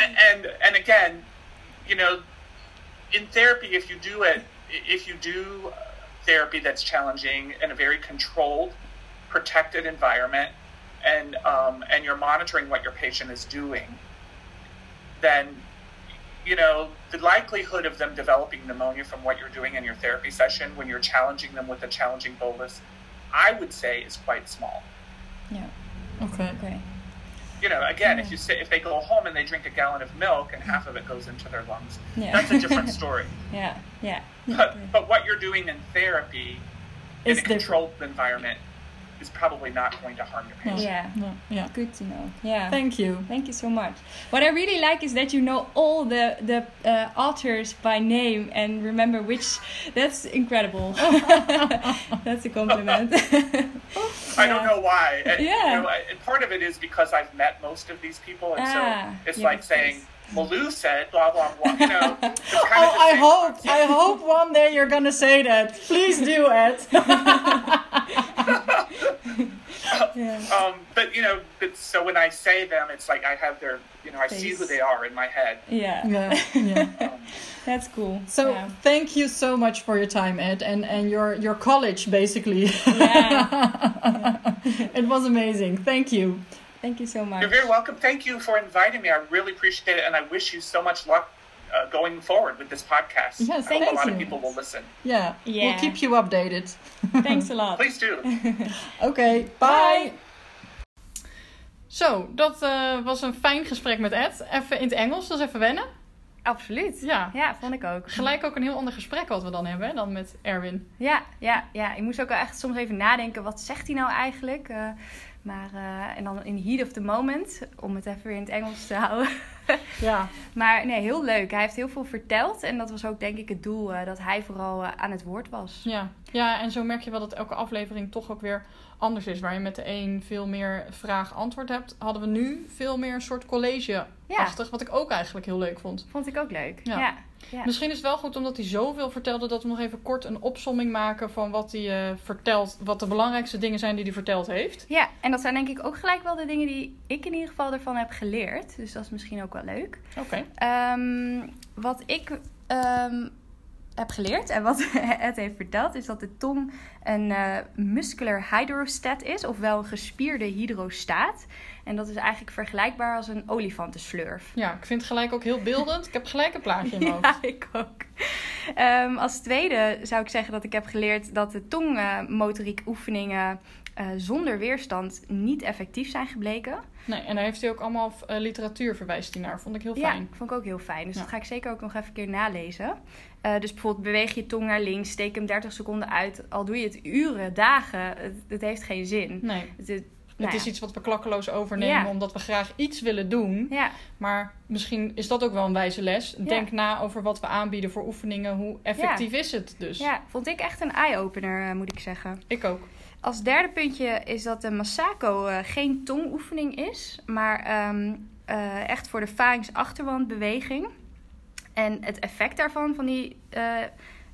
and and, and again, you know, in therapy, if you do it, if you do therapy that's challenging in a very controlled, protected environment, and um, and you're monitoring what your patient is doing, then you know the likelihood of them developing pneumonia from what you're doing in your therapy session when you're challenging them with a challenging bolus, I would say is quite small. yeah. Okay. Okay. You know, again, if you say if they go home and they drink a gallon of milk and half of it goes into their lungs, Yeah. that's a different story. Yeah. Yeah. But but what you're doing in therapy in a different. controlled environment is probably not going to harm your patient. Yeah. No, yeah. Good to know. Yeah. Thank you. Thank you so much. What I really like is that you know all the the uh, authors by name and remember which. That's incredible. that's a compliment. I don't know why. And, Yeah. You know, and part of it is because I've met most of these people, and Ah, so it's yeah, like saying course. Malou said blah blah blah. You know, kind Oh, of I hope concept. I hope one day you're gonna say that. Please do, Ed. yeah. Um, but you know, but, so when I say them, it's like I have their, you know, I see who they are in my head. Yeah. yeah, yeah. Um, That's cool. So yeah. thank you so much for your time, Ed, and and your your college basically. Yeah. it was amazing. Thank you. Thank you so much. You're very welcome. Thank you for inviting me. I really appreciate it, and I wish you so much luck uh, going forward with this podcast. Yes, I hope thank a lot you. of people will listen. Yeah, Yeah. we'll keep you updated. Thanks a lot. Please do. Oké, bye. Zo, dat eh, was een fijn gesprek met Ed. Even in het Engels, dat is even wennen. Absoluut. Ja. Ja, vond ik ook. Gelijk ook een heel ander gesprek wat we dan hebben hè, dan met Erwin. Ja, ja, ja. Ik moest ook wel echt soms even nadenken. Wat zegt hij nou eigenlijk? Eh, maar, eh, en dan in heat of the moment. Om het even weer in het Engels te houden. Ja, Maar nee, heel leuk. Hij heeft heel veel verteld. En dat was ook denk ik het doel. eh, dat hij vooral eh, aan het woord was. ja. ja, en zo merk je wel dat elke aflevering toch ook weer anders is. Waar je met de een veel meer vraag-antwoord hebt, hadden we nu veel meer een soort college-achtig. Wat ik ook eigenlijk heel leuk vond. Vond ik ook leuk. Ja. Ja. Ja. Misschien is het wel goed omdat hij zoveel vertelde dat we nog even kort een opsomming maken van wat hij eh, vertelt. Wat de belangrijkste dingen zijn die hij verteld heeft. Ja, en dat zijn denk ik ook gelijk wel de dingen die ik in ieder geval ervan heb geleerd. Dus dat is misschien ook wel leuk. Oké. Ehm, wat ik ehm, heb geleerd en wat het heeft verteld, is dat de tong een eh, muscular hydrostat is, ofwel een gespierde hydrostaat. En dat is eigenlijk vergelijkbaar als een olifantenslurf. Ja, ik vind het gelijk ook heel beeldend. Ik heb gelijk een plaatje in mijn hoofd. Ja, ik ook. Ehm, als tweede zou ik zeggen dat ik heb geleerd dat de tongmotoriek oefeningen eh, zonder weerstand niet effectief zijn gebleken. Nee, en daar heeft hij ook allemaal eh, literatuur verwijst hij naar. Vond ik heel Ja, fijn. vond ik ook heel fijn. Dus Ja. dat ga ik zeker ook nog even een keer nalezen. Eh, dus bijvoorbeeld beweeg je tong naar links, steek hem 30 seconden uit. Al doe je het uren, dagen, het, het heeft geen zin. Nee. Het- Nou het is ja. iets wat we klakkeloos overnemen Ja. omdat we graag iets willen doen. Ja, Maar misschien is dat ook wel een wijze les. Denk na over wat we aanbieden voor oefeningen. Hoe effectief is het dus? ja, vond ik echt een eye-opener, eh, moet ik zeggen. Ik ook. Als derde puntje is dat de Masako eh, geen tongoefening is, maar ehm, eh, echt voor de pharynx-achterwandbeweging. En het effect daarvan, van die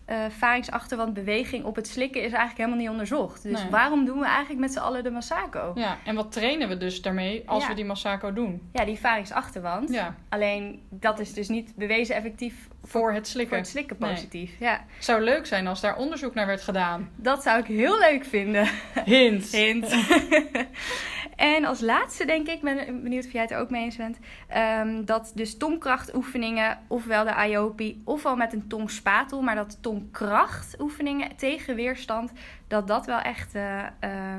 eh eh pharynx-achterwandbeweging op het slikken, is eigenlijk helemaal niet onderzocht. Dus Nee. waarom doen we eigenlijk met z'n allen de Masako? Ja, en wat trainen we dus daarmee als Ja. we die Masako doen? Ja, die pharynx-achterwand. Ja, Alleen dat is dus niet bewezen effectief voor het voor slikken. het slikken Nee. positief. Ja, Het zou leuk zijn als daar onderzoek naar werd gedaan. dat zou ik heel leuk vinden. Hint. Hint. en als laatste denk ik, ben benieuwd of jij het er ook mee eens bent, ehm, dat dus tongkrachtoefeningen, ofwel de IOPI, ofwel met een tongspatel, maar dat tongkrachtoefeningen tegen weerstand, dat dat wel echt eh, eh,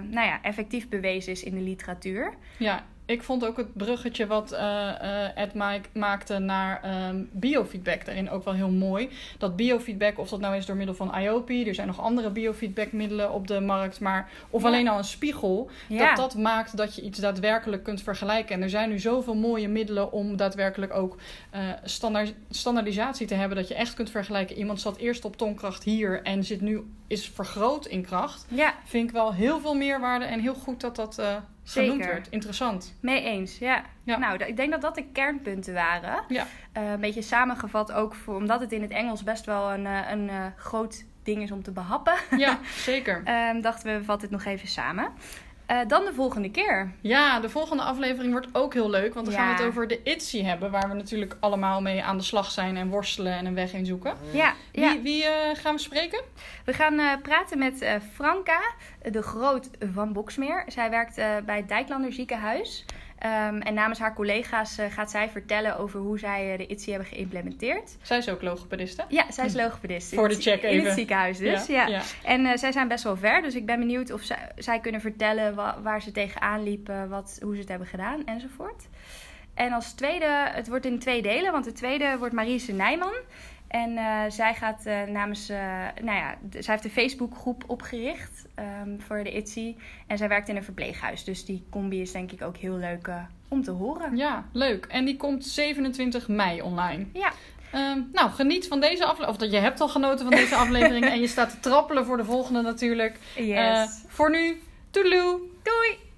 nou ja, effectief bewezen is in de literatuur. Ja, ik vond ook het bruggetje wat eh, eh, Ed Mike maakte naar ehm, biofeedback daarin ook wel heel mooi. Dat biofeedback, of dat nou is door middel van IOP, er zijn nog andere biofeedbackmiddelen op de markt, maar of Ja. alleen al een spiegel, Ja, dat dat maakt dat je iets daadwerkelijk kunt vergelijken. En er zijn nu zoveel mooie middelen om daadwerkelijk ook eh, standaard, standaardisatie te hebben, dat je echt kunt vergelijken. Iemand zat eerst op tongkracht hier en zit nu is vergroot in kracht. ja, Vind ik wel heel veel meerwaarde en heel goed dat dat eh, genoemd Zeker. werd. Interessant. mee eens. Ja. Ja. Nou, ik denk dat dat de kernpunten waren. Ja. Eh, een beetje samengevat ook voor, omdat het in het Engels best wel een, eh, een groot ding is om te behappen. Ja, zeker. Ehm, dachten we, we vatten het nog even samen. Eh, dan de volgende keer. Ja, de volgende aflevering wordt ook heel leuk. Want dan gaan we het over de ITZY hebben. Waar we natuurlijk allemaal mee aan de slag zijn en worstelen en een weg in zoeken. Ja, ja. Wie, wie eh, gaan we spreken? we gaan eh, praten met eh, Franka de Groot van Boksmeer. Zij werkt eh, bij het Dijklander ziekenhuis. Ehm, en namens haar collega's eh, gaat zij vertellen over hoe zij eh, de ITSI hebben geïmplementeerd. Zij is ook logopediste. Ja, zij is logopedist. in Voor de check In even. het ziekenhuis dus, ja. ja. En eh, zij zijn best wel ver, dus ik ben benieuwd of zij, zij kunnen vertellen wa- waar ze tegenaan liepen, wat, hoe ze het hebben gedaan enzovoort. En als tweede, het wordt in twee delen, want de tweede wordt Marise Nijman. En eh, zij gaat eh, namens, eh, nou ja, zij heeft een Facebookgroep opgericht ehm, voor de ITSI. En zij werkt in een verpleeghuis, dus die combi is denk ik ook heel leuk om te horen. Ja, leuk. En die komt 27 mei online. Ja, Ehm, nou, geniet van deze aflevering. Of dat je hebt al genoten van deze aflevering. en je staat te trappelen voor de volgende natuurlijk. yes. Voor nu, toedeloe! Doei!